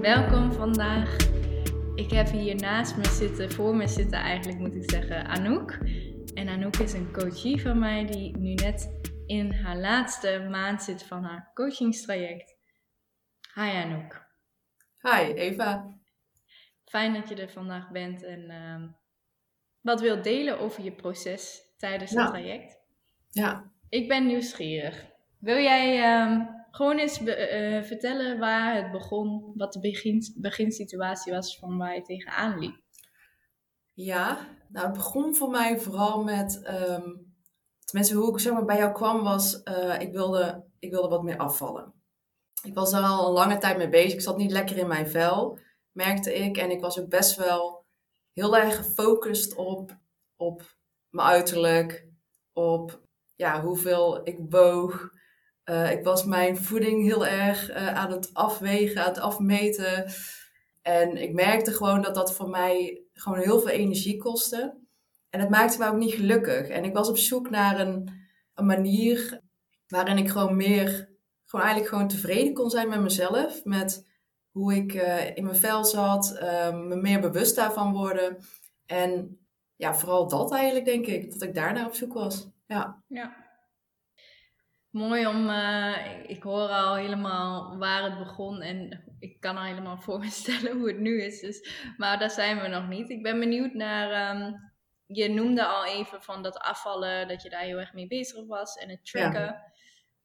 Welkom vandaag. Ik heb hier naast me zitten, voor me zitten eigenlijk moet ik zeggen, Anouk. En Anouk is een coachie van mij die nu net in haar laatste maand zit van haar coachingstraject. Hi Anouk. Hi Eva. Fijn dat je er vandaag bent en ehm, wat wilt delen over je proces tijdens het traject. Ja. Ik ben nieuwsgierig. Wil jij ehm, gewoon eens uh, vertellen waar het begon, wat de begin, beginsituatie was van waar je tegenaan liep? Ja, nou het begon voor mij vooral met, um, tenminste hoe ik zeg maar, bij jou kwam was, uh, ik, wilde, ik wilde wat meer afvallen. Ik was er al een lange tijd mee bezig, ik zat niet lekker in mijn vel, merkte ik. En ik was ook best wel heel erg gefocust op, op mijn uiterlijk, op ja, hoeveel ik woog. Uh, ik was mijn voeding heel erg uh, aan het afwegen, aan het afmeten. En ik merkte gewoon dat dat voor mij gewoon heel veel energie kostte. En het maakte me ook niet gelukkig. En ik was op zoek naar een, een manier waarin ik gewoon meer, gewoon eigenlijk gewoon tevreden kon zijn met mezelf. Met hoe ik uh, in mijn vel zat, me meer bewust daarvan worden. En ja, vooral dat eigenlijk denk ik, dat ik daarnaar op zoek was. Ja. ja. Mooi om, uh, ik hoor al helemaal waar het begon en ik kan al helemaal voor me stellen hoe het nu is. Dus, maar daar zijn we nog niet. Ik ben benieuwd naar, um, je noemde al even van dat afvallen, dat je daar heel erg mee bezig was en het tracken.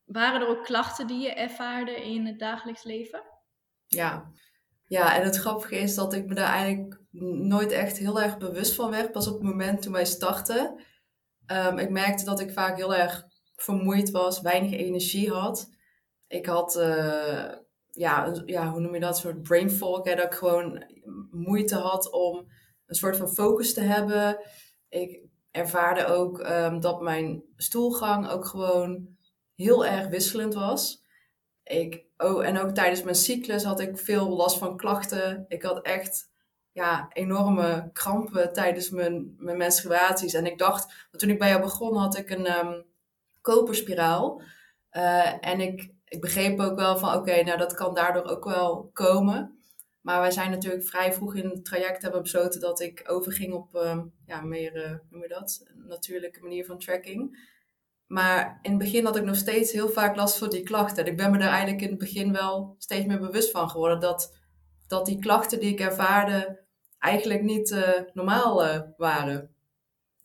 Waren er ook klachten die je ervaarde in het dagelijks leven? Ja. ja, en het grappige is dat ik me daar eigenlijk nooit echt heel erg bewust van werd. Pas op het moment toen wij startten. Um, ik merkte dat ik vaak heel erg vermoeid was, weinig energie had. Ik had, uh, ja, ja, hoe noem je dat, een soort brain fog. Dat ik gewoon moeite had om een soort van focus te hebben. Ik ervaarde ook um, dat mijn stoelgang ook gewoon heel erg wisselend was. Ik, oh, en ook tijdens mijn cyclus had ik veel last van klachten. Ik had echt ja, enorme krampen tijdens mijn, mijn menstruaties. En ik dacht, toen ik bij jou begon, had ik een um, koperspiraal. Uh, en ik, ik begreep ook wel van, oké, nou dat kan daardoor ook wel komen. Maar wij zijn natuurlijk vrij vroeg in het traject hebben besloten dat ik overging op um, ja, meer, uh, noem je dat, natuurlijke manier van tracking. Maar in het begin had ik nog steeds heel vaak last van die klachten. En ik ben me daar eigenlijk in het begin wel steeds meer bewust van geworden. Dat, dat die klachten die ik ervaarde eigenlijk niet uh, normaal uh, waren.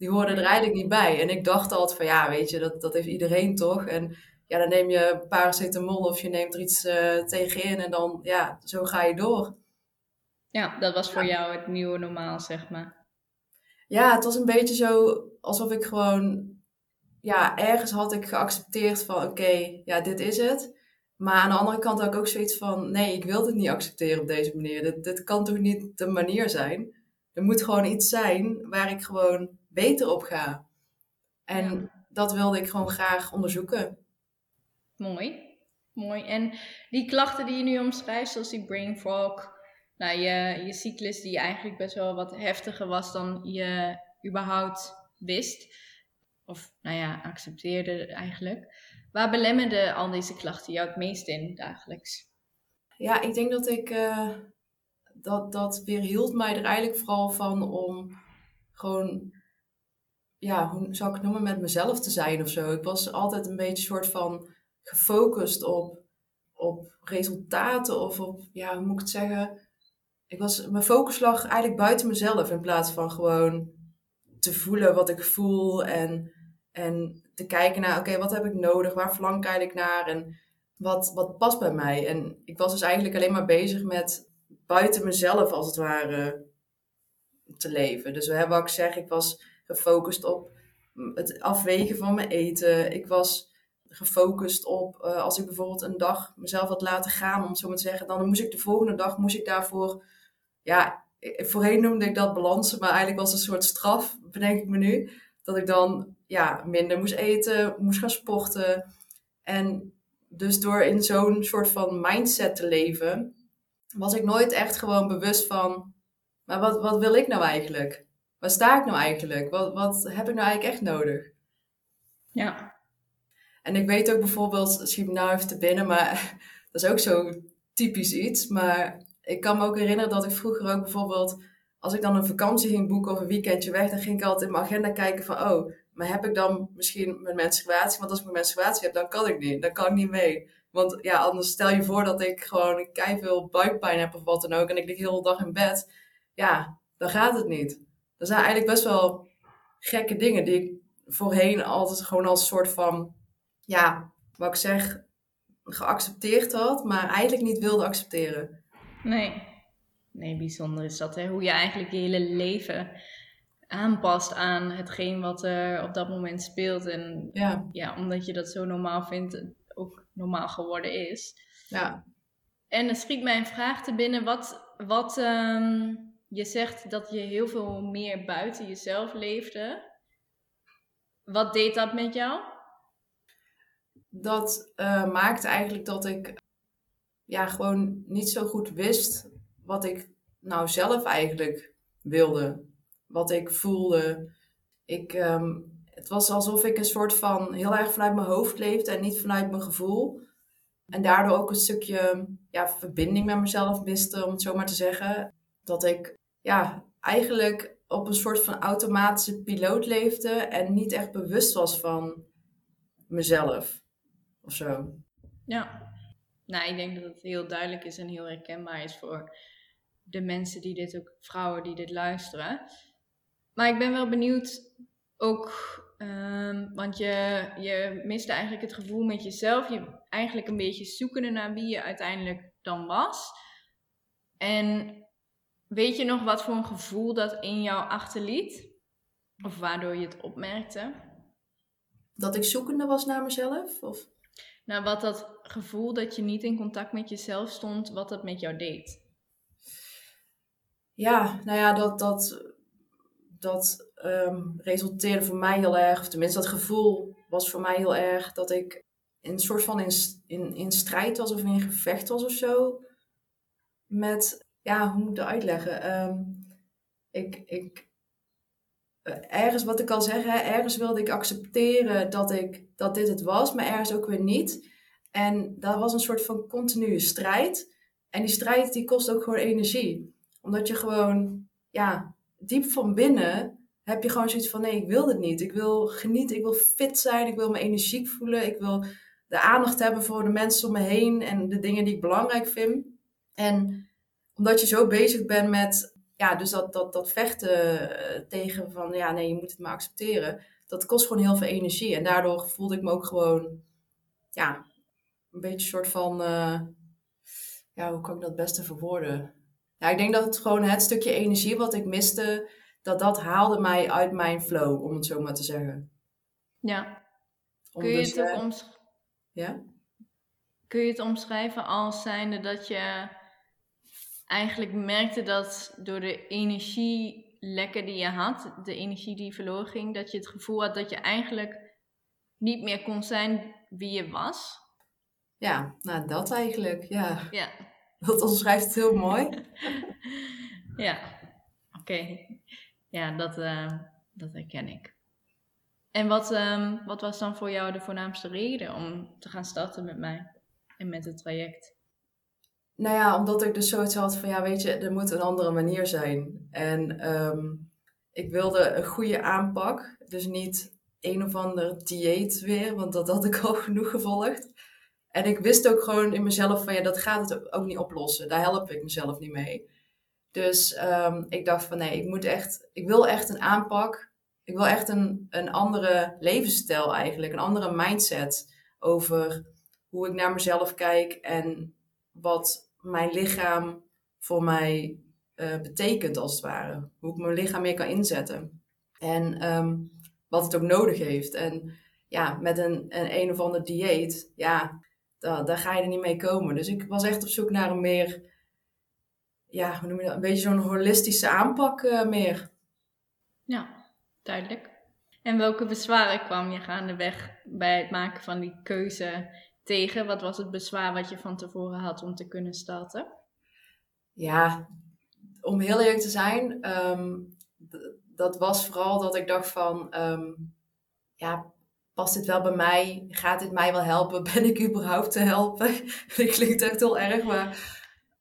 Die hoorden er eigenlijk niet bij. En ik dacht altijd van ja, weet je, dat, dat heeft iedereen toch. En ja, dan neem je paracetamol of je neemt er iets uh, tegenin en dan, ja, zo ga je door. Ja, dat was voor ja. jou het nieuwe normaal, zeg maar. Ja, het was een beetje zo alsof ik gewoon ja, ergens had ik geaccepteerd van oké, okay, ja, dit is het. Maar aan de andere kant had ik ook zoiets van nee, ik wil dit niet accepteren op deze manier. Dit, dit kan toch niet de manier zijn? Er moet gewoon iets zijn waar ik gewoon beter op ga. En ja. dat wilde ik gewoon graag onderzoeken. Mooi. Mooi. En die klachten die je nu omschrijft, zoals die brain fog, nou, je, je cyclus die eigenlijk best wel wat heftiger was dan je überhaupt wist of nou ja, accepteerde eigenlijk. Waar belemmerden al deze klachten jou het meest in dagelijks? Ja, ik denk dat ik uh, dat, dat weerhield mij er eigenlijk vooral van om gewoon, ja, hoe zou ik het noemen, met mezelf te zijn of zo. Ik was altijd een beetje soort van gefocust op, op resultaten of op, ja, hoe moet ik het zeggen? Ik was, mijn focus lag eigenlijk buiten mezelf in plaats van gewoon te voelen wat ik voel en en te kijken naar, oké, wat heb ik nodig? Waar verlang ik eigenlijk naar? En wat, wat past bij mij? En ik was dus eigenlijk alleen maar bezig met buiten mezelf, als het ware, te leven. Dus hebben ook gezegd, ik was gefocust op het afwegen van mijn eten. Ik was gefocust op, uh, als ik bijvoorbeeld een dag mezelf had laten gaan, om zo maar te zeggen, dan moest ik de volgende dag, moest ik daarvoor, ja, voorheen noemde ik dat balansen, maar eigenlijk was het een soort straf, bedenk ik me nu, dat ik dan ja, minder moest eten, moest gaan sporten. En dus door in zo'n soort van mindset te leven, was ik nooit echt gewoon bewust van, maar wat, wat wil ik nou eigenlijk? Waar sta ik nou eigenlijk? Wat, wat heb ik nou eigenlijk echt nodig? Ja. En ik weet ook bijvoorbeeld, schiet me nou even te binnen, maar dat is ook zo typisch iets. Maar ik kan me ook herinneren dat ik vroeger ook bijvoorbeeld, als ik dan een vakantie ging boeken of een weekendje weg, dan ging ik altijd in mijn agenda kijken van, oh, maar heb ik dan misschien mijn menstruatie? Want als ik mijn menstruatie heb, dan kan ik niet. Dan kan ik niet mee. Want ja, anders stel je voor dat ik gewoon kei veel buikpijn heb of wat dan ook. En ik lig de hele dag in bed. Ja, dan gaat het niet. Dat zijn eigenlijk best wel gekke dingen die ik voorheen altijd gewoon als soort van, ja, wat ik zeg, geaccepteerd had, maar eigenlijk niet wilde accepteren. Nee. Nee, bijzonder is dat, hè? Hoe je eigenlijk je hele leven aanpast aan hetgeen wat er op dat moment speelt. En Ja, ja, omdat je dat zo normaal vindt, ook normaal geworden is. ja. En er schiet mij een vraag te binnen. Wat, wat ehm, je zegt dat je heel veel meer buiten jezelf leefde. Wat deed dat met jou? dat eh, maakte eigenlijk dat ik ja, gewoon niet zo goed wist wat ik nou zelf eigenlijk wilde. Wat ik voelde. Ik, ehm, het was alsof ik een soort van heel erg vanuit mijn hoofd leefde en niet vanuit mijn gevoel. En daardoor ook een stukje ja, verbinding met mezelf miste, om het zo maar te zeggen. Dat ik ja, eigenlijk op een soort van automatische piloot leefde en niet echt bewust was van mezelf of zo. Ja. Nou, ik denk dat het heel duidelijk is en heel herkenbaar is voor de mensen die dit ook, vrouwen die dit luisteren. Maar ik ben wel benieuwd ook, ehm, want je, je miste eigenlijk het gevoel met jezelf. Je eigenlijk een beetje zoekende naar wie je uiteindelijk dan was. En weet je nog wat voor een gevoel dat in jou achterliet? Of waardoor je het opmerkte? Dat ik zoekende was naar mezelf? Of? Nou, wat dat gevoel dat je niet in contact met jezelf stond, wat dat met jou deed. Ja, nou ja, dat, dat, dat ehm, resulteerde voor mij heel erg, of tenminste dat gevoel was voor mij heel erg dat ik in een soort van in, in, in strijd was of in gevecht was of zo. Met, ja, hoe moet ik dat uitleggen? Ehm, ik, ik, eh, ergens, wat ik al zeg, hè, ergens wilde ik accepteren dat, ik, dat dit het was, maar ergens ook weer niet. En dat was een soort van continue strijd. En die strijd die kost ook gewoon energie. Omdat je gewoon, ja, diep van binnen heb je gewoon zoiets van: nee, ik wil dit niet. Ik wil genieten, ik wil fit zijn, ik wil me energiek voelen, ik wil de aandacht hebben voor de mensen om me heen en de dingen die ik belangrijk vind. En omdat je zo bezig bent met, ja, dus dat, dat, dat vechten eh, tegen van: ja, nee, je moet het maar accepteren. Dat kost gewoon heel veel energie. En daardoor voelde ik me ook gewoon, ja, een beetje een soort van, uh, ja, hoe kan ik dat het beste verwoorden? Ja, ik denk dat het gewoon het stukje energie wat ik miste, dat dat haalde mij uit mijn flow, om het zo maar te zeggen. Ja. Om Kun je, dus, het ook omsch- ja? Kun je het omschrijven als zijnde dat je eigenlijk merkte dat door de energielekken die je had, de energie die verloren ging, dat je het gevoel had dat je eigenlijk niet meer kon zijn wie je was? Ja, nou dat eigenlijk, ja. Ja. Dat omschrijft het heel mooi. ja, oké. Ja, dat, uh, dat herken ik. En wat, um, wat was dan voor jou de voornaamste reden om te gaan starten met mij en met het traject? Nou ja, omdat ik dus zoiets had van, ja weet je, er moet een andere manier zijn. En um, ik wilde een goede aanpak, dus niet een of ander dieet weer, want dat had ik al genoeg gevolgd. En ik wist ook gewoon in mezelf van ja, dat gaat het ook niet oplossen. Daar help ik mezelf niet mee. Dus um, ik dacht van nee, ik moet echt, ik wil echt een aanpak. Ik wil echt een, een andere levensstijl eigenlijk, een andere mindset over hoe ik naar mezelf kijk en wat mijn lichaam voor mij uh, betekent als het ware. Hoe ik mijn lichaam meer kan inzetten. En um, wat het ook nodig heeft. En ja, met een, een een of ander dieet, ja, daar, daar ga je er niet mee komen. Dus ik was echt op zoek naar een meer, ja, hoe noem je dat? Een beetje zo'n holistische aanpak uh, meer. Ja, duidelijk. En welke bezwaren kwam je gaandeweg bij het maken van die keuze tegen? Wat was het bezwaar wat je van tevoren had om te kunnen starten? Ja, om heel eerlijk te zijn, um, dat was vooral dat ik dacht van, um, ja, past dit wel bij mij? Gaat dit mij wel helpen? Ben ik überhaupt te helpen? dat klinkt echt heel erg, maar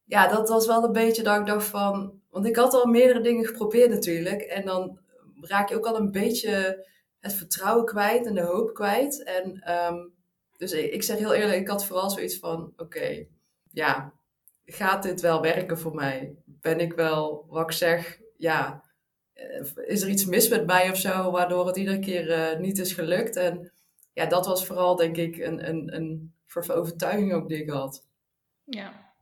ja, dat was wel een beetje dat ik dacht van... Want ik had al meerdere dingen geprobeerd natuurlijk. En dan raak je ook al een beetje het vertrouwen kwijt en de hoop kwijt. En ehm, dus ik, zeg heel eerlijk, ik had vooral zoiets van... Oké, ja, gaat dit wel werken voor mij? Ben ik wel, wat ik zeg, ja... Eh, is er iets mis met mij of zo, waardoor het iedere keer uh, niet is gelukt? En ja, dat was vooral denk ik een, een, een soort overtuiging ook die ik had. Ja.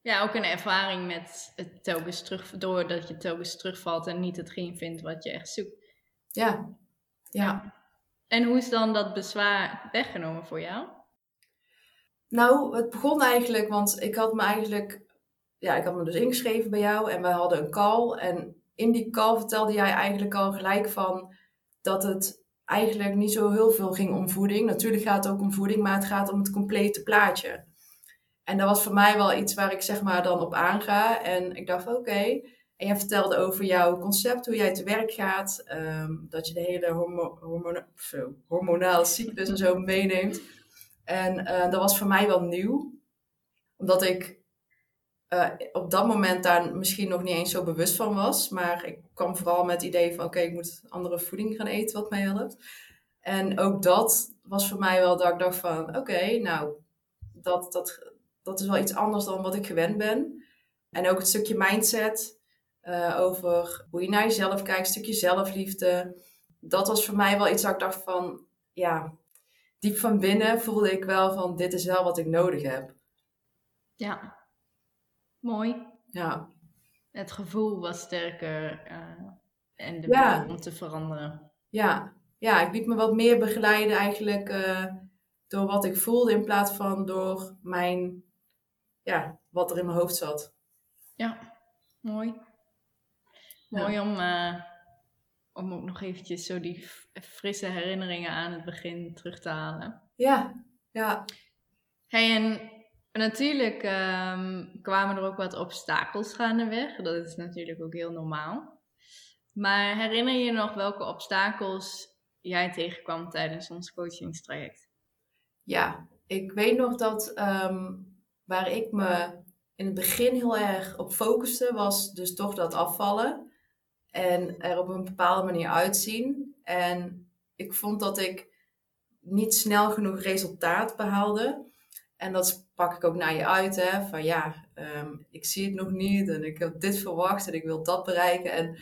Ja, ook een ervaring met het telkens terug, doordat je telkens terugvalt en niet hetgeen vindt wat je echt zoekt. Ja. ja. En hoe is dan dat bezwaar weggenomen voor jou? Nou, het begon eigenlijk, want ik had me eigenlijk, ja, ik had me dus ingeschreven bij jou en we hadden een call. En in die call vertelde jij eigenlijk al gelijk van dat het eigenlijk niet zo heel veel ging om voeding. Natuurlijk gaat het ook om voeding, maar het gaat om het complete plaatje. En dat was voor mij wel iets waar ik zeg maar dan op aanga. En ik dacht, oké. En jij vertelde over jouw concept, hoe jij te werk gaat. Ehm, dat je de hele hormo hormona hormonale cyclus en zo meeneemt. En uh, dat was voor mij wel nieuw. Omdat ik uh, op dat moment daar misschien nog niet eens zo bewust van was. Maar ik kwam vooral met het idee van, oké, ik moet andere voeding gaan eten wat mij helpt. En ook dat was voor mij wel dat ik dacht van, oké, nou, dat, dat, dat is wel iets anders dan wat ik gewend ben. En ook het stukje mindset uh, over hoe je naar jezelf kijkt, een stukje zelfliefde. Dat was voor mij wel iets dat ik dacht van, ja, diep van binnen voelde ik wel van, dit is wel wat ik nodig heb. Ja, mooi. Ja. Het gevoel was sterker uh, en de ja. om te veranderen. Ja. ja, ik liet me wat meer begeleiden eigenlijk uh, door wat ik voelde in plaats van door mijn ja, wat er in mijn hoofd zat. Ja, mooi. Mooi om, uh, om ook nog eventjes zo die frisse herinneringen aan het begin terug te halen. Ja, ja. Hey, en natuurlijk um, kwamen er ook wat obstakels gaandeweg. Dat is natuurlijk ook heel normaal. Maar herinner je nog welke obstakels jij tegenkwam tijdens ons coachingstraject? Ja, ik weet nog dat um, waar ik me in het begin heel erg op focuste, was dus toch dat afvallen. En er op een bepaalde manier uitzien. En ik vond dat ik niet snel genoeg resultaat behaalde. En dat pak ik ook naar je uit, hè. Van ja, ehm, ik zie het nog niet en ik heb dit verwacht en ik wil dat bereiken. En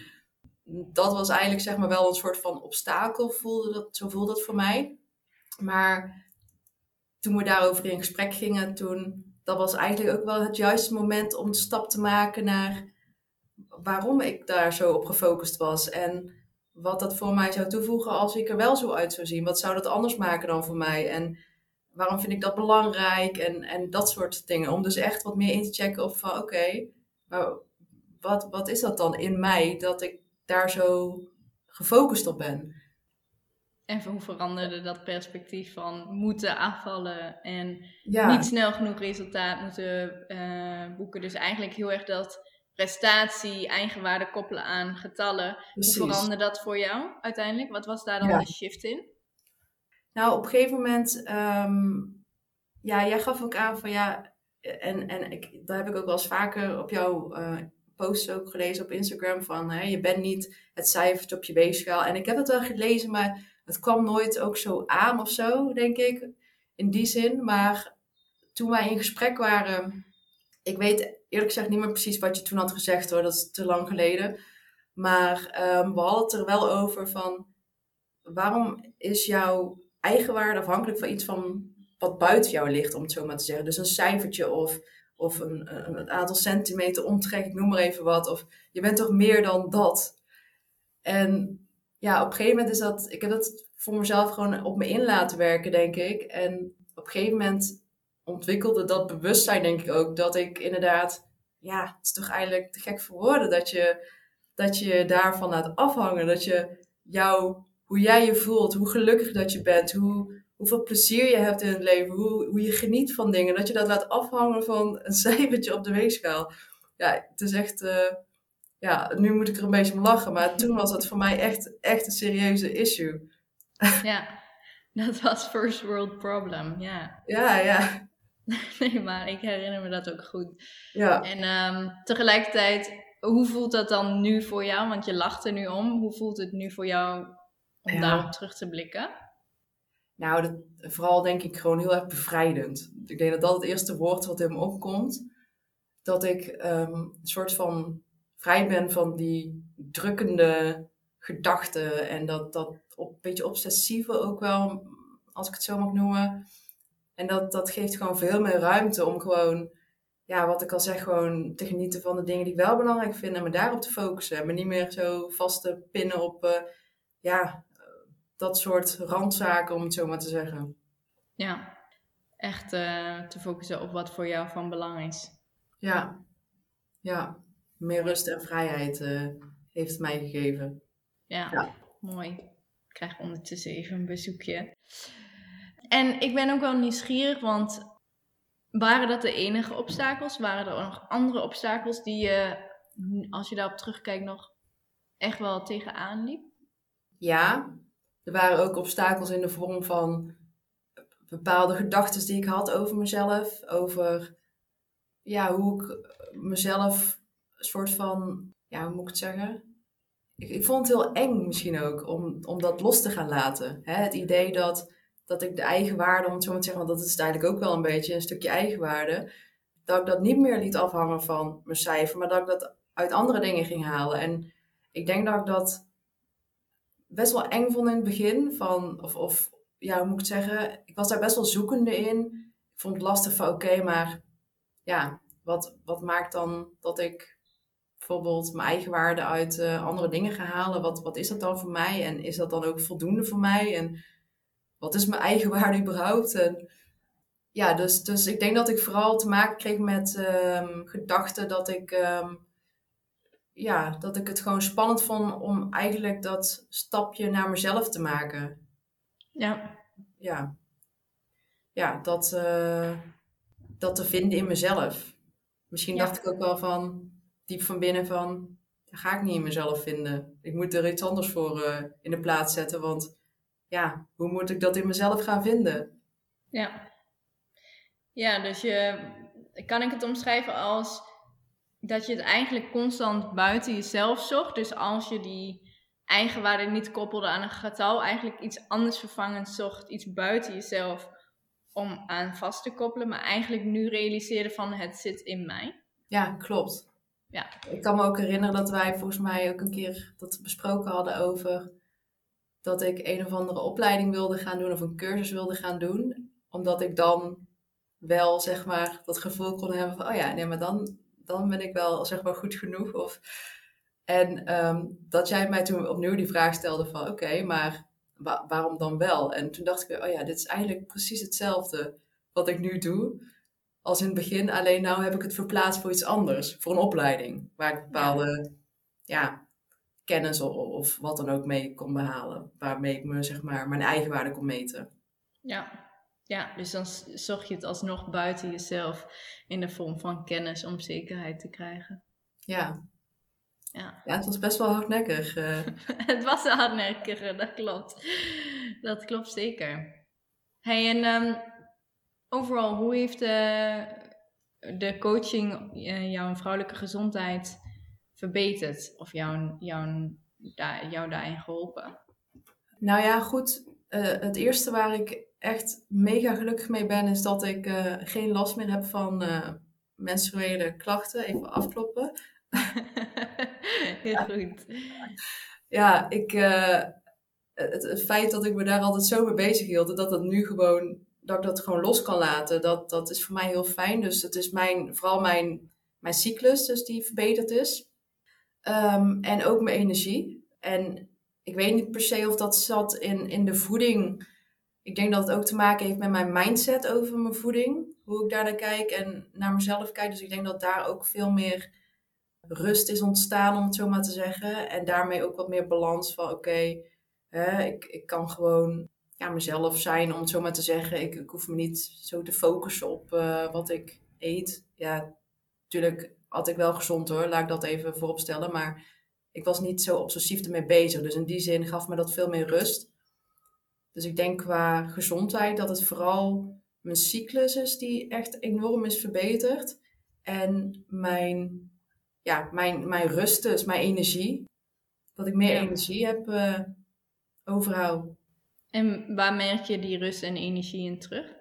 dat was eigenlijk zeg maar wel een soort van obstakel, voelde dat, zo voelde dat voor mij. Maar toen we daarover in gesprek gingen, toen dat was eigenlijk ook wel het juiste moment om de stap te maken naar waarom ik daar zo op gefocust was. En wat dat voor mij zou toevoegen als ik er wel zo uit zou zien. Wat zou dat anders maken dan voor mij? En waarom vind ik dat belangrijk? En, en dat soort dingen. Om dus echt wat meer in te checken op van oké, maar wat, wat is dat dan in mij dat ik daar zo gefocust op ben? En hoe veranderde dat perspectief van moeten afvallen en niet snel genoeg resultaat moeten uh, boeken. Dus eigenlijk heel erg dat prestatie, eigenwaarde koppelen aan getallen. Precies. Hoe veranderde dat voor jou uiteindelijk? Wat was daar dan de shift in? Nou, op een gegeven moment, um, ja, jij gaf ook aan van ja, en, en ik, daar heb ik ook wel eens vaker op jouw uh, posts ook gelezen op Instagram van hè, je bent niet het cijfertje op je weegschaal. En ik heb het wel gelezen, maar het kwam nooit ook zo aan of zo, denk ik. In die zin. Maar toen wij in gesprek waren, ik weet eerlijk gezegd niet meer precies wat je toen had gezegd hoor, dat is te lang geleden. Maar um, we hadden het er wel over van waarom is jouw eigenwaarde afhankelijk van iets van wat buiten jou ligt, om het zo maar te zeggen. Dus een cijfertje of, of een, een, aantal centimeter omtrek, ik noem maar even wat. Of je bent toch meer dan dat. En ja, op een gegeven moment is dat, ik heb dat voor mezelf gewoon op me in laten werken, denk ik. En op een gegeven moment ontwikkelde dat bewustzijn, denk ik ook, dat ik inderdaad, ja, het is toch eigenlijk te gek voor woorden dat je, dat je daarvan laat afhangen. Dat je jou, hoe jij je voelt, hoe gelukkig dat je bent, hoe, hoeveel plezier je hebt in het leven, hoe, hoe je geniet van dingen, dat je dat laat afhangen van een cijfertje op de weegschaal. Ja, het is echt. Uh, ja, nu moet ik er een beetje om lachen, maar toen was het voor mij echt, echt een serieuze issue. ja, dat was first world problem, ja. Ja, ja. nee, maar ik herinner me dat ook goed. Ja. En ehm, tegelijkertijd, hoe voelt dat dan nu voor jou? Want je lacht er nu om. Hoe voelt het nu voor jou om Ja. daarop terug te blikken? Nou, dat, vooral denk ik gewoon heel erg bevrijdend. Ik denk dat dat het eerste woord wat in me opkomt. Dat ik ehm, een soort van vrij ben van die drukkende gedachten. En dat, dat op, een beetje obsessieve ook wel, als ik het zo mag noemen. En dat, dat geeft gewoon veel meer ruimte om gewoon, ja, wat ik al zeg, gewoon te genieten van de dingen die ik wel belangrijk vind. En me daarop te focussen. En me niet meer zo vast te pinnen op, eh, ja, dat soort randzaken, om het zo maar te zeggen. Ja, echt eh, te focussen op wat voor jou van belang is. Ja, ja. Meer rust en vrijheid eh, heeft het mij gegeven. Ja, Ja. mooi. Ik krijg ondertussen even een bezoekje. En ik ben ook wel nieuwsgierig, want waren dat de enige obstakels? Waren er ook nog andere obstakels die je, als je daarop terugkijkt, nog echt wel tegenaan liep? Ja, er waren ook obstakels in de vorm van bepaalde gedachten die ik had over mezelf. Over ja, hoe ik mezelf een soort van, ja, hoe moet ik het zeggen? Ik, ik vond het heel eng misschien ook om, om dat los te gaan laten. Hè? Het idee dat, dat ik de eigenwaarde, om het zo maar te zeggen, want dat is het eigenlijk ook wel een beetje een stukje eigenwaarde. Dat ik dat niet meer liet afhangen van mijn cijfer, maar dat ik dat uit andere dingen ging halen. En ik denk dat ik dat best wel eng vond in het begin. Van, of, of ja, hoe moet ik het zeggen? Ik was daar best wel zoekende in. Ik vond het lastig van oké, maar ja, wat, wat maakt dan dat ik bijvoorbeeld mijn eigen waarde uit eh, andere dingen ga halen? Wat, wat is dat dan voor mij? En is dat dan ook voldoende voor mij? En wat is mijn eigen waarde überhaupt? En ja, dus, dus ik denk dat ik vooral te maken kreeg met ehm, gedachten dat ik, ehm, ja, dat ik het gewoon spannend vond om eigenlijk dat stapje naar mezelf te maken. Ja, Ja, ja dat, eh, dat te vinden in mezelf. Misschien Ja. dacht ik ook wel van, diep van binnen van, dat ga ik niet in mezelf vinden. Ik moet er iets anders voor eh, in de plaats zetten, want ja, hoe moet ik dat in mezelf gaan vinden? ja. Ja, dus je, kan ik het omschrijven als dat je het eigenlijk constant buiten jezelf zocht. Dus als je die eigenwaarde niet koppelde aan een getal, eigenlijk iets anders vervangend zocht, iets buiten jezelf om aan vast te koppelen, maar eigenlijk nu realiseerde van het zit in mij. Ja, klopt. Ja. Ik kan me ook herinneren dat wij volgens mij ook een keer dat besproken hadden over dat ik een of andere opleiding wilde gaan doen of een cursus wilde gaan doen. Omdat ik dan wel, zeg maar, dat gevoel kon hebben van, oh ja, nee, maar dan, dan ben ik wel, zeg maar, goed genoeg. Of, en ehm, dat jij mij toen opnieuw die vraag stelde van, oké, maar wa- waarom dan wel? En toen dacht ik weer, oh ja, dit is eigenlijk precies hetzelfde wat ik nu doe als in het begin. Alleen nou heb ik het verplaatst voor iets anders. Voor een opleiding. Waar ik bepaalde ja, kennis of, wat dan ook mee kon behalen. Waarmee ik me, zeg maar, mijn eigen waarde kon meten. Ja. Ja, dus dan zocht je het alsnog buiten jezelf in de vorm van kennis om zekerheid te krijgen. Ja. Ja. Ja, het was best wel hardnekkig. eh. Het was een hardnekkige, dat klopt. Dat klopt zeker. Hey, en ehm, overal, hoe heeft de, de coaching eh, jouw vrouwelijke gezondheid verbeterd? Of jou, jou, daar- jou daarin geholpen? Nou ja, goed. eh, het eerste waar ik echt mega gelukkig mee ben, is dat ik eh, geen last meer heb van eh, menstruele klachten. Even afkloppen. Heel goed. Ja, ik, het, het feit dat ik me daar altijd zo mee bezig hield, dat dat nu gewoon, dat ik dat gewoon los kan laten, dat, dat is voor mij heel fijn. Dus het is mijn, vooral mijn, mijn cyclus dus die verbeterd is. Ehm, en ook mijn energie. En ik weet niet per se of dat zat in, in de voeding. Ik denk dat het ook te maken heeft met mijn mindset over mijn voeding. Hoe ik daar naar kijk en naar mezelf kijk. Dus ik denk dat daar ook veel meer rust is ontstaan, om het zo maar te zeggen. En daarmee ook wat meer balans van oké, ik, ik kan gewoon ja, mezelf zijn, om het zo maar te zeggen. Ik, ik hoef me niet zo te focussen op eh, wat ik eet. Ja, natuurlijk had ik wel gezond hoor, laat ik dat even voorop stellen. Maar ik was niet zo obsessief ermee bezig. Dus in die zin gaf me dat veel meer rust. Dus ik denk qua gezondheid dat het vooral mijn cyclus is die echt enorm is verbeterd. En mijn, ja, mijn, mijn rust dus, mijn energie. Dat ik meer energie heb uh, overhoud. En waar merk je die rust en energie in terug?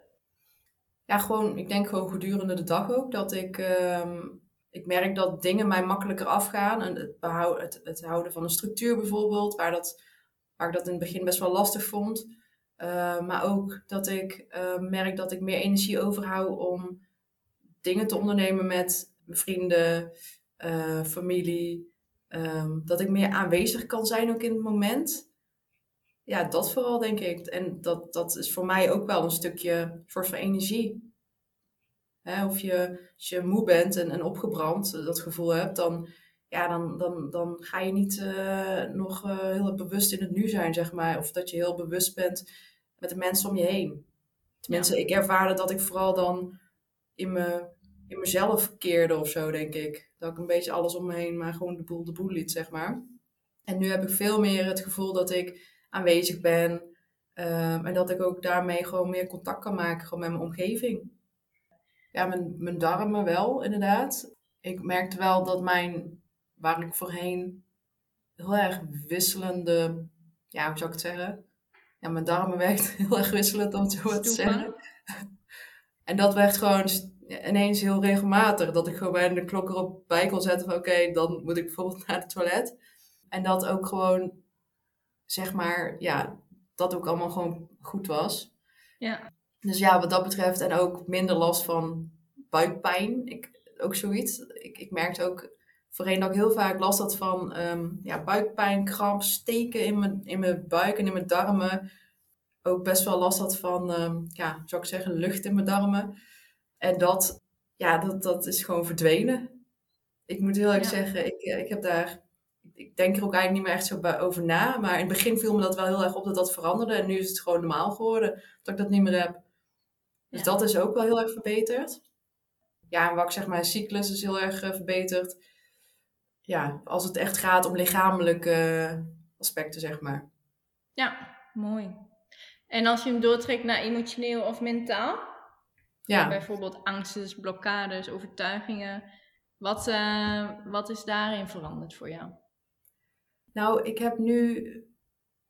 Ja, gewoon, ik denk gewoon gedurende de dag ook. Dat ik, uh, ik merk dat dingen mij makkelijker afgaan. En het, behoud, het, het houden van een structuur bijvoorbeeld, waar, dat, waar ik dat in het begin best wel lastig vond. Uh, maar ook dat ik uh, merk dat ik meer energie overhoud om dingen te ondernemen met vrienden, uh, familie. Um, dat ik meer aanwezig kan zijn ook in het moment. Ja, dat vooral denk ik. En dat, dat is voor mij ook wel een stukje soort van energie. Hè, of je, als je moe bent en, en opgebrand, dat gevoel hebt, dan, ja, dan, dan, dan ga je niet uh, nog uh, heel bewust in het nu zijn, zeg maar. Of dat je heel bewust bent met de mensen om je heen. Tenminste, ja. ik ervaarde dat ik vooral dan in, me, in mezelf keerde of zo, denk ik. Dat ik een beetje alles om me heen, maar gewoon de boel de boel liet, zeg maar. En nu heb ik veel meer het gevoel dat ik aanwezig ben. Um, en dat ik ook daarmee gewoon meer contact kan maken gewoon met mijn omgeving. Ja, mijn, mijn darmen wel, inderdaad. Ik merkte wel dat mijn, waar ik voorheen heel erg wisselende, ja, hoe zou ik het zeggen? Ja, mijn darmen werkt heel erg wisselend, om het zo maar te zeggen. En dat werd gewoon ineens heel regelmatig. Dat ik gewoon bij de klok erop bij kon zetten van oké, dan moet ik bijvoorbeeld naar het toilet. En dat ook gewoon, zeg maar, ja, dat ook allemaal gewoon goed was. Ja. Dus ja, wat dat betreft en ook minder last van buikpijn. Ik, ook zoiets. Ik, ik merkte ook voorheen dat ik heel vaak last had van um, ja, buikpijn, kramp, steken in mijn, in mijn buik en in mijn darmen. Ook best wel last had van, um, ja, zou ik zeggen, lucht in mijn darmen. En dat, ja, dat, dat is gewoon verdwenen. Ik moet heel erg ja. zeggen, ik, ik heb daar, ik denk er ook eigenlijk niet meer echt zo over na. Maar in het begin viel me dat wel heel erg op dat dat veranderde. En nu is het gewoon normaal geworden dat ik dat niet meer heb. Dus dat is ook wel heel erg verbeterd. Ja, en wat ik zeg, mijn cyclus is heel erg uh, verbeterd. Ja, als het echt gaat om lichamelijke aspecten, zeg maar. Ja, mooi. En als je hem doortrekt naar emotioneel of mentaal? Ja. Bijvoorbeeld angsten, blokkades, overtuigingen. Wat, uh, wat is daarin veranderd voor jou? Nou, ik heb nu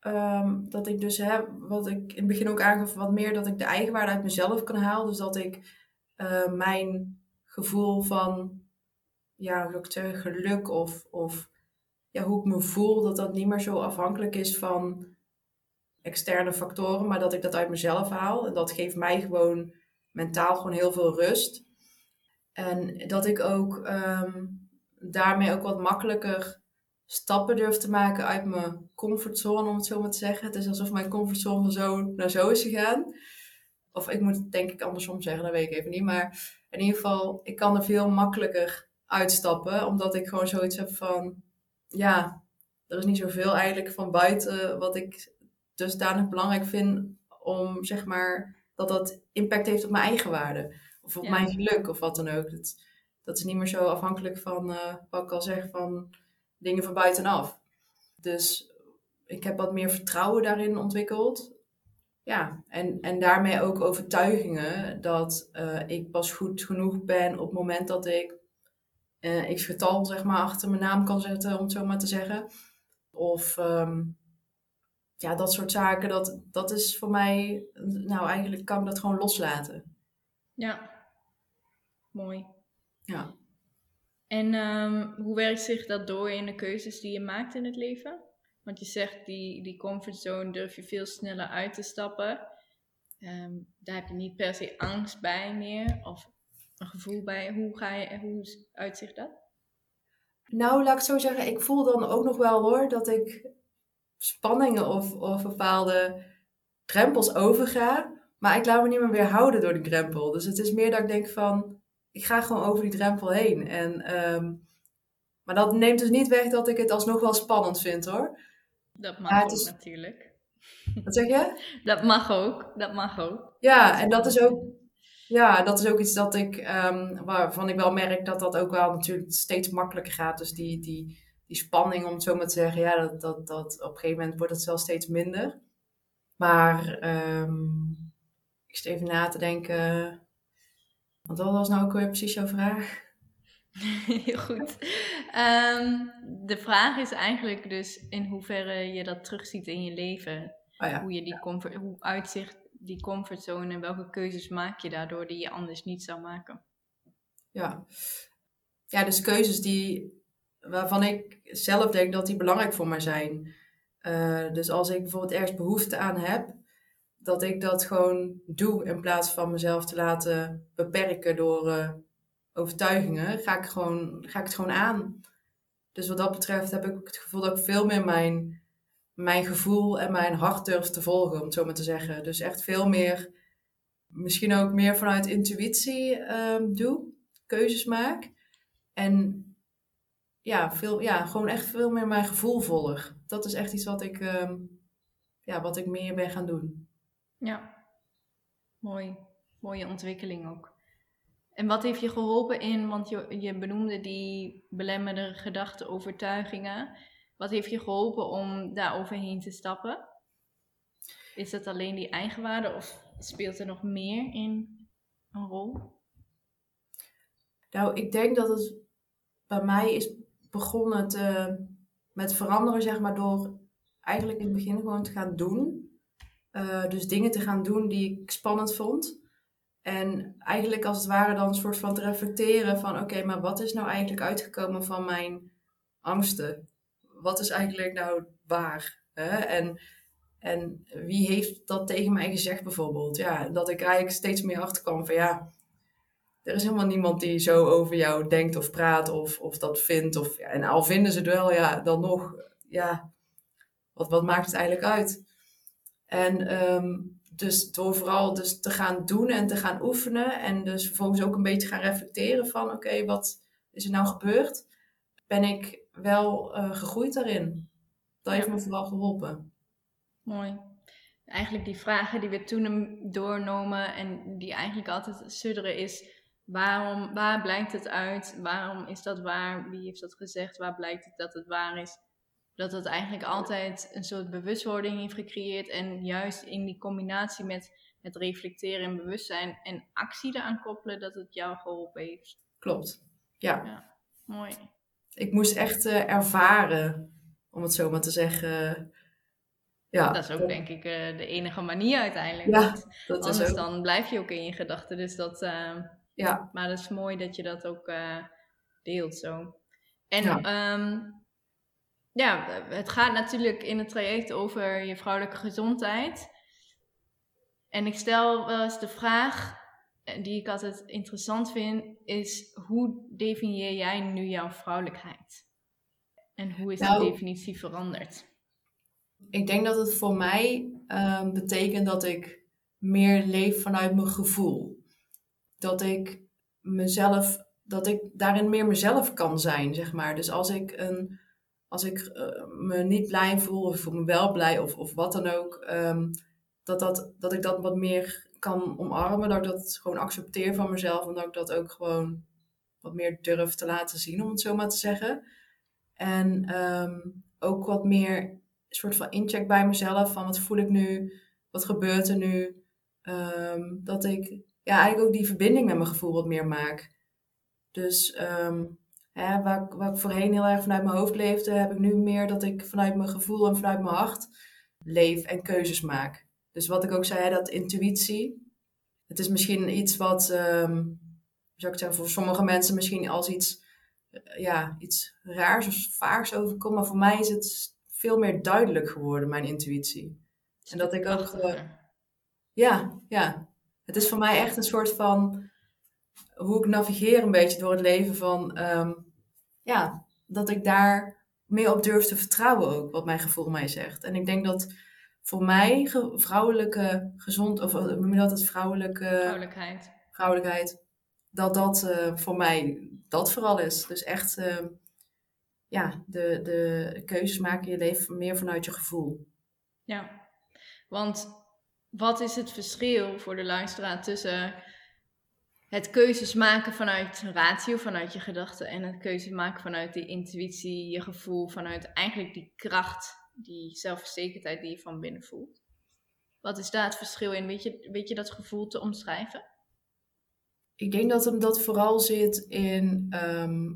um, dat ik dus heb, wat ik in het begin ook aangaf, wat meer dat ik de eigenwaarde uit mezelf kan halen. Dus dat ik uh, mijn gevoel van, ja, geluk of, of ja, hoe ik me voel, dat dat niet meer zo afhankelijk is van externe factoren, maar dat ik dat uit mezelf haal. En dat geeft mij gewoon mentaal gewoon heel veel rust. En dat ik ook um, daarmee ook wat makkelijker stappen durf te maken uit mijn comfortzone, om het zo maar te zeggen. Het is alsof mijn comfortzone van zo naar zo is gegaan. Of ik moet het denk ik andersom zeggen, dat weet ik even niet. Maar in ieder geval, ik kan er veel makkelijker uitstappen, omdat ik gewoon zoiets heb van, ja, er is niet zoveel eigenlijk van buiten wat ik dusdanig belangrijk vind om, zeg maar, dat dat impact heeft op mijn eigen waarde. Of op ja. mijn geluk of wat dan ook. Dat, dat is niet meer zo afhankelijk van, uh, wat ik al zeg, van dingen van buitenaf. Dus ik heb wat meer vertrouwen daarin ontwikkeld. Ja, en, en daarmee ook overtuigingen dat uh, ik pas goed genoeg ben op het moment dat ik uh, x getal zeg maar, achter mijn naam kan zetten, om het zo maar te zeggen. Of um, ja, dat soort zaken, dat, dat is voor mij, nou eigenlijk kan ik dat gewoon loslaten. Ja, mooi. Ja. En um, hoe werkt zich dat door in de keuzes die je maakt in het leven? Want je zegt, die, die comfortzone durf je veel sneller uit te stappen. Um, daar heb je niet per se angst bij meer of een gevoel bij. Hoe, ga je, hoe uitzicht dat? Nou, laat ik zo zeggen, ik voel dan ook nog wel hoor dat ik spanningen of, of bepaalde drempels overga. Maar ik laat me niet meer weerhouden door die drempel. Dus het is meer dat ik denk van, ik ga gewoon over die drempel heen. En, um, maar dat neemt dus niet weg dat ik het alsnog wel spannend vind hoor. Dat mag ook is... natuurlijk. Wat zeg je? Dat mag ook, dat mag ook. Ja, en dat is ook, ja, dat is ook iets dat ik, um, waarvan ik wel merk dat dat ook wel natuurlijk steeds makkelijker gaat. Dus die, die, die spanning, om het zo maar te zeggen, ja, dat, dat, dat op een gegeven moment wordt het zelfs steeds minder. Maar um, ik Ik zit even na te denken. Want wat was nou ook weer precies jouw vraag? Heel goed. Ehm, de vraag is eigenlijk dus in hoeverre je dat terugziet in je leven. Oh ja. Hoe, je die comfort, hoe uitzicht die comfortzone en welke keuzes maak je daardoor die je anders niet zou maken. Ja, ja dus keuzes die, waarvan ik zelf denk dat die belangrijk voor mij zijn. Uh, dus als ik bijvoorbeeld ergens behoefte aan heb, dat ik dat gewoon doe in plaats van mezelf te laten beperken door uh, overtuigingen, ga ik, gewoon, ga ik het gewoon aan. Dus wat dat betreft heb ik het gevoel dat ik veel meer mijn, mijn gevoel en mijn hart durf te volgen, om het zo maar te zeggen. Dus echt veel meer, misschien ook meer vanuit intuïtie um, doe, keuzes maak. En ja, veel, ja, gewoon echt veel meer mijn gevoel volg. Dat is echt iets wat ik, um, ja, wat ik meer ben gaan doen. Ja, mooi. Mooie ontwikkeling ook. En wat heeft je geholpen in, want je, je benoemde die belemmerde gedachten, overtuigingen. Wat heeft je geholpen om daar overheen te stappen? Is dat alleen die eigenwaarde of speelt er nog meer in een rol? Nou, ik denk dat het bij mij is begonnen te, met veranderen, zeg maar, door eigenlijk in het begin gewoon te gaan doen. Uh, dus dingen te gaan doen die ik spannend vond. En eigenlijk als het ware dan een soort van te reflecteren van oké, maar wat is nou eigenlijk uitgekomen van mijn angsten? Wat is eigenlijk nou waar? Hè? En, en wie heeft dat tegen mij gezegd bijvoorbeeld? Ja, dat ik eigenlijk steeds meer achterkwam van ja, er is helemaal niemand die zo over jou denkt of praat of, of dat vindt. Of, ja, en al vinden ze het wel, ja, dan nog, ja, wat, wat maakt het eigenlijk uit? En um, dus door vooral dus te gaan doen en te gaan oefenen en dus vervolgens ook een beetje gaan reflecteren van oké, wat is er nou gebeurd? Ben ik wel uh, gegroeid daarin? Dat heeft me vooral geholpen. Mooi. Eigenlijk die vragen die we toen doornomen en die eigenlijk altijd sudderen is waarom, waar blijkt het uit? Waarom is dat waar? Wie heeft dat gezegd? Waar blijkt het dat het waar is? Dat het eigenlijk altijd een soort bewustwording heeft gecreëerd. En juist in die combinatie met het reflecteren en bewustzijn en actie eraan koppelen, dat het jou geholpen heeft. Klopt, ja. ja mooi. Ik moest echt uh, ervaren, om het zo maar te zeggen. Ja, dat is ook denk ik uh, de enige manier uiteindelijk. Ja, dat Anders is ook... dan blijf je ook in je gedachten. Dus dat, uh, ja. Maar dat is mooi dat je dat ook deelt zo. En ja. Um, ja, het gaat natuurlijk in het traject over je vrouwelijke gezondheid. En ik stel wel eens de vraag, eh, die ik altijd interessant vind, is hoe definieer jij nu jouw vrouwelijkheid? En hoe is nou, die definitie veranderd? Ik denk dat het voor mij uh, betekent dat ik meer leef vanuit mijn gevoel. Dat ik mezelf, dat ik daarin meer mezelf kan zijn, zeg maar. Dus als ik een als ik uh, me niet blij voel of ik voel me wel blij of, of wat dan ook, um, dat, dat, dat ik dat wat meer kan omarmen. Dat ik dat gewoon accepteer van mezelf en dat ik dat ook gewoon wat meer durf te laten zien, om het zo maar te zeggen. En um, ook wat meer soort van incheck bij mezelf van wat voel ik nu, wat gebeurt er nu. Um, dat ik ja, eigenlijk ook die verbinding met mijn gevoel wat meer maak. Dus Hè, waar, waar ik voorheen heel erg vanuit mijn hoofd leefde, heb ik nu meer dat ik vanuit mijn gevoel en vanuit mijn hart leef en keuzes maak. Dus wat ik ook zei, dat intuïtie. Het is misschien iets wat, um, zou ik zeggen, voor sommige mensen misschien als iets, uh, ja, iets raars of vaars overkomt. Maar voor mij is het veel meer duidelijk geworden, mijn intuïtie. En dat ik ook. Uh, ja, ja. Het is voor mij echt een soort van hoe ik navigeer een beetje door het leven van um, ja, dat ik daar meer op durf te vertrouwen ook, wat mijn gevoel mij zegt. En ik denk dat voor mij vrouwelijke gezond, of noem je dat het vrouwelijke... Vrouwelijkheid. Vrouwelijkheid. Dat dat uh, voor mij dat vooral is. Dus echt, uh, ja, de, de keuzes maken je leven meer vanuit je gevoel. Ja, want wat is het verschil voor de luisteraar tussen het keuzes maken vanuit ratio, vanuit je gedachten en het keuzes maken vanuit die intuïtie, je gevoel, vanuit eigenlijk die kracht, die zelfverzekerdheid die je van binnen voelt. Wat is daar het verschil in? Weet je, weet je dat gevoel te omschrijven? Ik denk dat hem dat vooral zit in ehm,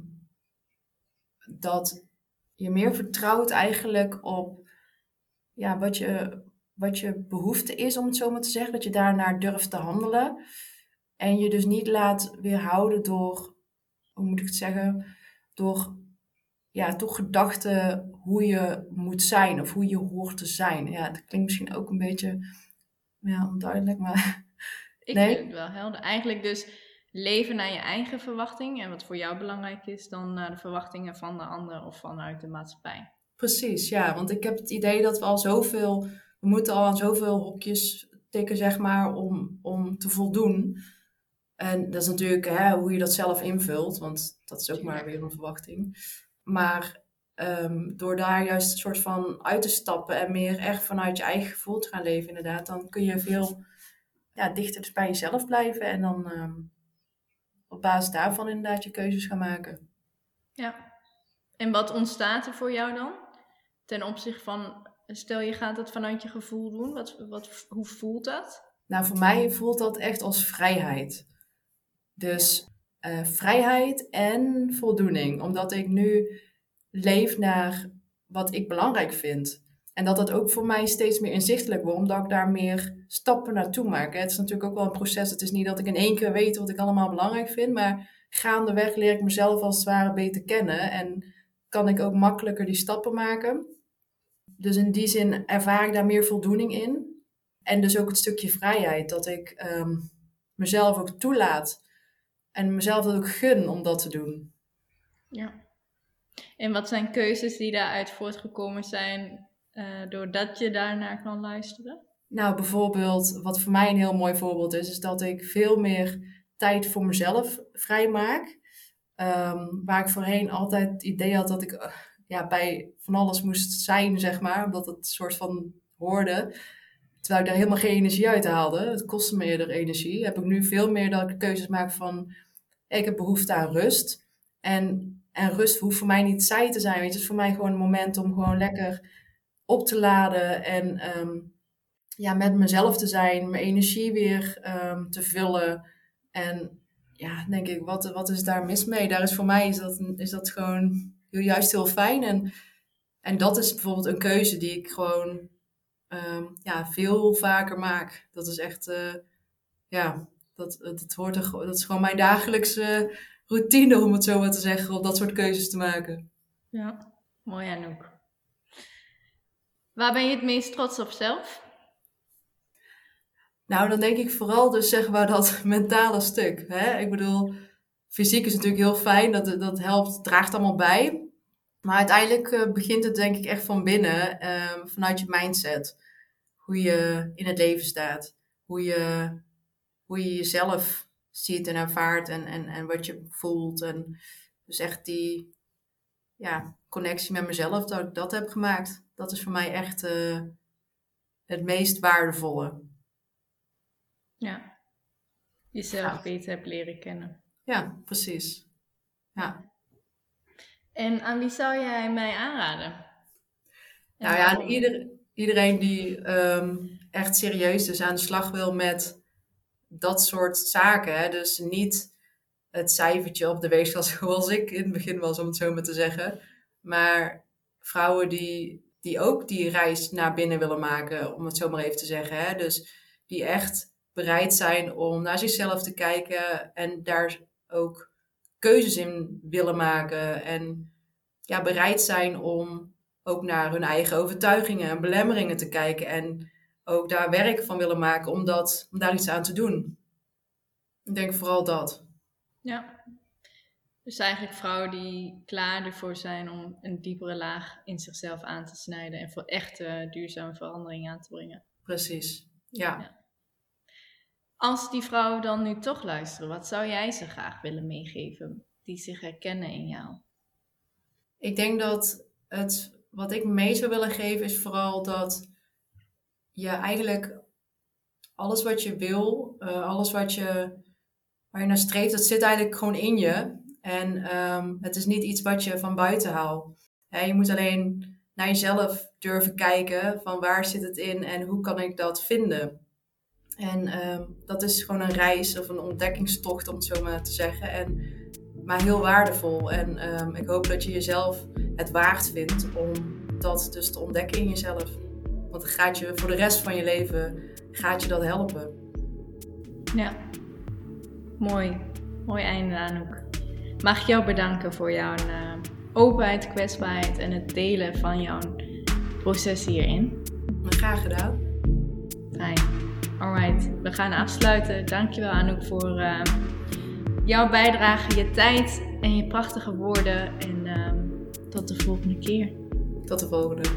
dat je meer vertrouwt eigenlijk op ja, wat, je, wat je behoefte is, om het zo maar te zeggen. Dat je daarnaar durft te handelen. En je dus niet laat weerhouden door, hoe moet ik het zeggen, door ja, toch gedachten hoe je moet zijn of hoe je hoort te zijn. Ja, dat klinkt misschien ook een beetje ja, onduidelijk, maar... Ik nee. vind het wel helder. Eigenlijk dus leven naar je eigen verwachting en wat voor jou belangrijk is, dan naar de verwachtingen van de ander of vanuit de maatschappij. Precies, ja, want ik heb het idee dat we al zoveel, we moeten al aan zoveel hokjes tikken, zeg maar, om, om te voldoen. En dat is natuurlijk hè, hoe je dat zelf invult, want dat is ook maar weer een verwachting. Maar um, door daar juist een soort van uit te stappen en meer echt vanuit je eigen gevoel te gaan leven, inderdaad, dan kun je veel ja, dichter dus bij jezelf blijven en dan um, op basis daarvan inderdaad je keuzes gaan maken. Ja. En wat ontstaat er voor jou dan? Ten opzichte van, stel je gaat het vanuit je gevoel doen, wat, wat, hoe voelt dat? Nou, voor mij voelt dat echt als vrijheid. Dus uh, vrijheid en voldoening. Omdat ik nu leef naar wat ik belangrijk vind. En dat dat ook voor mij steeds meer inzichtelijk wordt, omdat ik daar meer stappen naartoe maak. Het is natuurlijk ook wel een proces. Het is niet dat ik in één keer weet wat ik allemaal belangrijk vind, maar gaandeweg leer ik mezelf als het ware beter kennen en kan ik ook makkelijker die stappen maken. Dus in die zin ervaar ik daar meer voldoening in. En dus ook het stukje vrijheid, dat ik um, mezelf ook toelaat en mezelf dat ook gun om dat te doen. Ja. En wat zijn keuzes die daaruit voortgekomen zijn uh, doordat je daarnaar kan luisteren? Nou, bijvoorbeeld, wat voor mij een heel mooi voorbeeld is, is dat ik veel meer tijd voor mezelf vrijmaak. Um, waar ik voorheen altijd het idee had dat ik uh, ja, bij van alles moest zijn, zeg maar, omdat het een soort van hoorde. Terwijl ik daar helemaal geen energie uit haalde. Het kostte me eerder energie. Heb ik nu veel meer dat ik keuzes maak van... Ik heb behoefte aan rust. En, en rust hoeft voor mij niet zij te zijn. Weet je, het is voor mij gewoon een moment om gewoon lekker op te laden. En um, ja, met mezelf te zijn. Mijn energie weer um, te vullen. En ja, denk ik, wat, wat is daar mis mee? Daar is voor mij is dat, is dat gewoon juist heel fijn. En, en dat is bijvoorbeeld een keuze die ik gewoon um, ja, veel vaker maak. Dat is echt, uh, ja, dat, dat, hoort er, dat is gewoon mijn dagelijkse routine, om het zo maar te zeggen, om dat soort keuzes te maken. Ja, mooi Anouk. Waar ben je het meest trots op zelf? Nou, dan denk ik vooral dus zeg maar dat mentale stuk. Hè? Ik bedoel, fysiek is natuurlijk heel fijn, dat, dat helpt, draagt allemaal bij. Maar uiteindelijk uh, begint het denk ik echt van binnen, uh, vanuit je mindset hoe je in het leven staat. Hoe je, hoe je jezelf ziet en ervaart en, en, en wat je voelt. En dus echt die ja, connectie met mezelf, dat ik dat heb gemaakt. Dat is voor mij echt uh, het meest waardevolle. Ja, jezelf ja. beter hebt leren kennen. Ja, precies. Ja. En aan wie zou jij mij aanraden? nou ja, aan ieder, iedereen die um, echt serieus dus aan de slag wil met dat soort zaken. Hè? Dus niet het cijfertje op de weegschaal zoals ik in het begin was, om het zo maar te zeggen. Maar vrouwen die, die ook die reis naar binnen willen maken, om het zo maar even te zeggen. Hè? Dus die echt bereid zijn om naar zichzelf te kijken en daar ook keuzes in willen maken. En ja, bereid zijn om ook naar hun eigen overtuigingen en belemmeringen te kijken. En ook daar werk van willen maken om, dat, om daar iets aan te doen. Ik denk vooral dat. Ja. Dus eigenlijk vrouwen die klaar ervoor zijn om een diepere laag in zichzelf aan te snijden en voor echte duurzame verandering aan te brengen. Precies, ja. ja. Als die vrouwen dan nu toch luisteren, wat zou jij ze graag willen meegeven die zich herkennen in jou? Ik denk dat het wat ik mee zou willen geven is vooral dat je eigenlijk alles wat je wil, uh, alles wat je, waar je naar streeft, dat zit eigenlijk gewoon in je. En um, het is niet iets wat je van buiten haalt. je moet alleen naar jezelf durven kijken van waar zit het in en hoe kan ik dat vinden. En ehm, dat is gewoon een reis of een ontdekkingstocht, om het zo maar te zeggen. En, maar heel waardevol. En ehm, ik hoop dat je jezelf het waard vindt om dat dus te ontdekken in jezelf. Want gaat je voor de rest van je leven gaat je dat helpen. Ja, mooi. Mooi einde Anouk. Mag ik jou bedanken voor jouw uh, openheid, kwetsbaarheid en het delen van jouw proces hierin. Graag gedaan. Fijn. Alright, we gaan afsluiten. Dankjewel Anouk voor uh, jouw bijdrage, je tijd en je prachtige woorden. En uh, tot de volgende keer. Tot de volgende.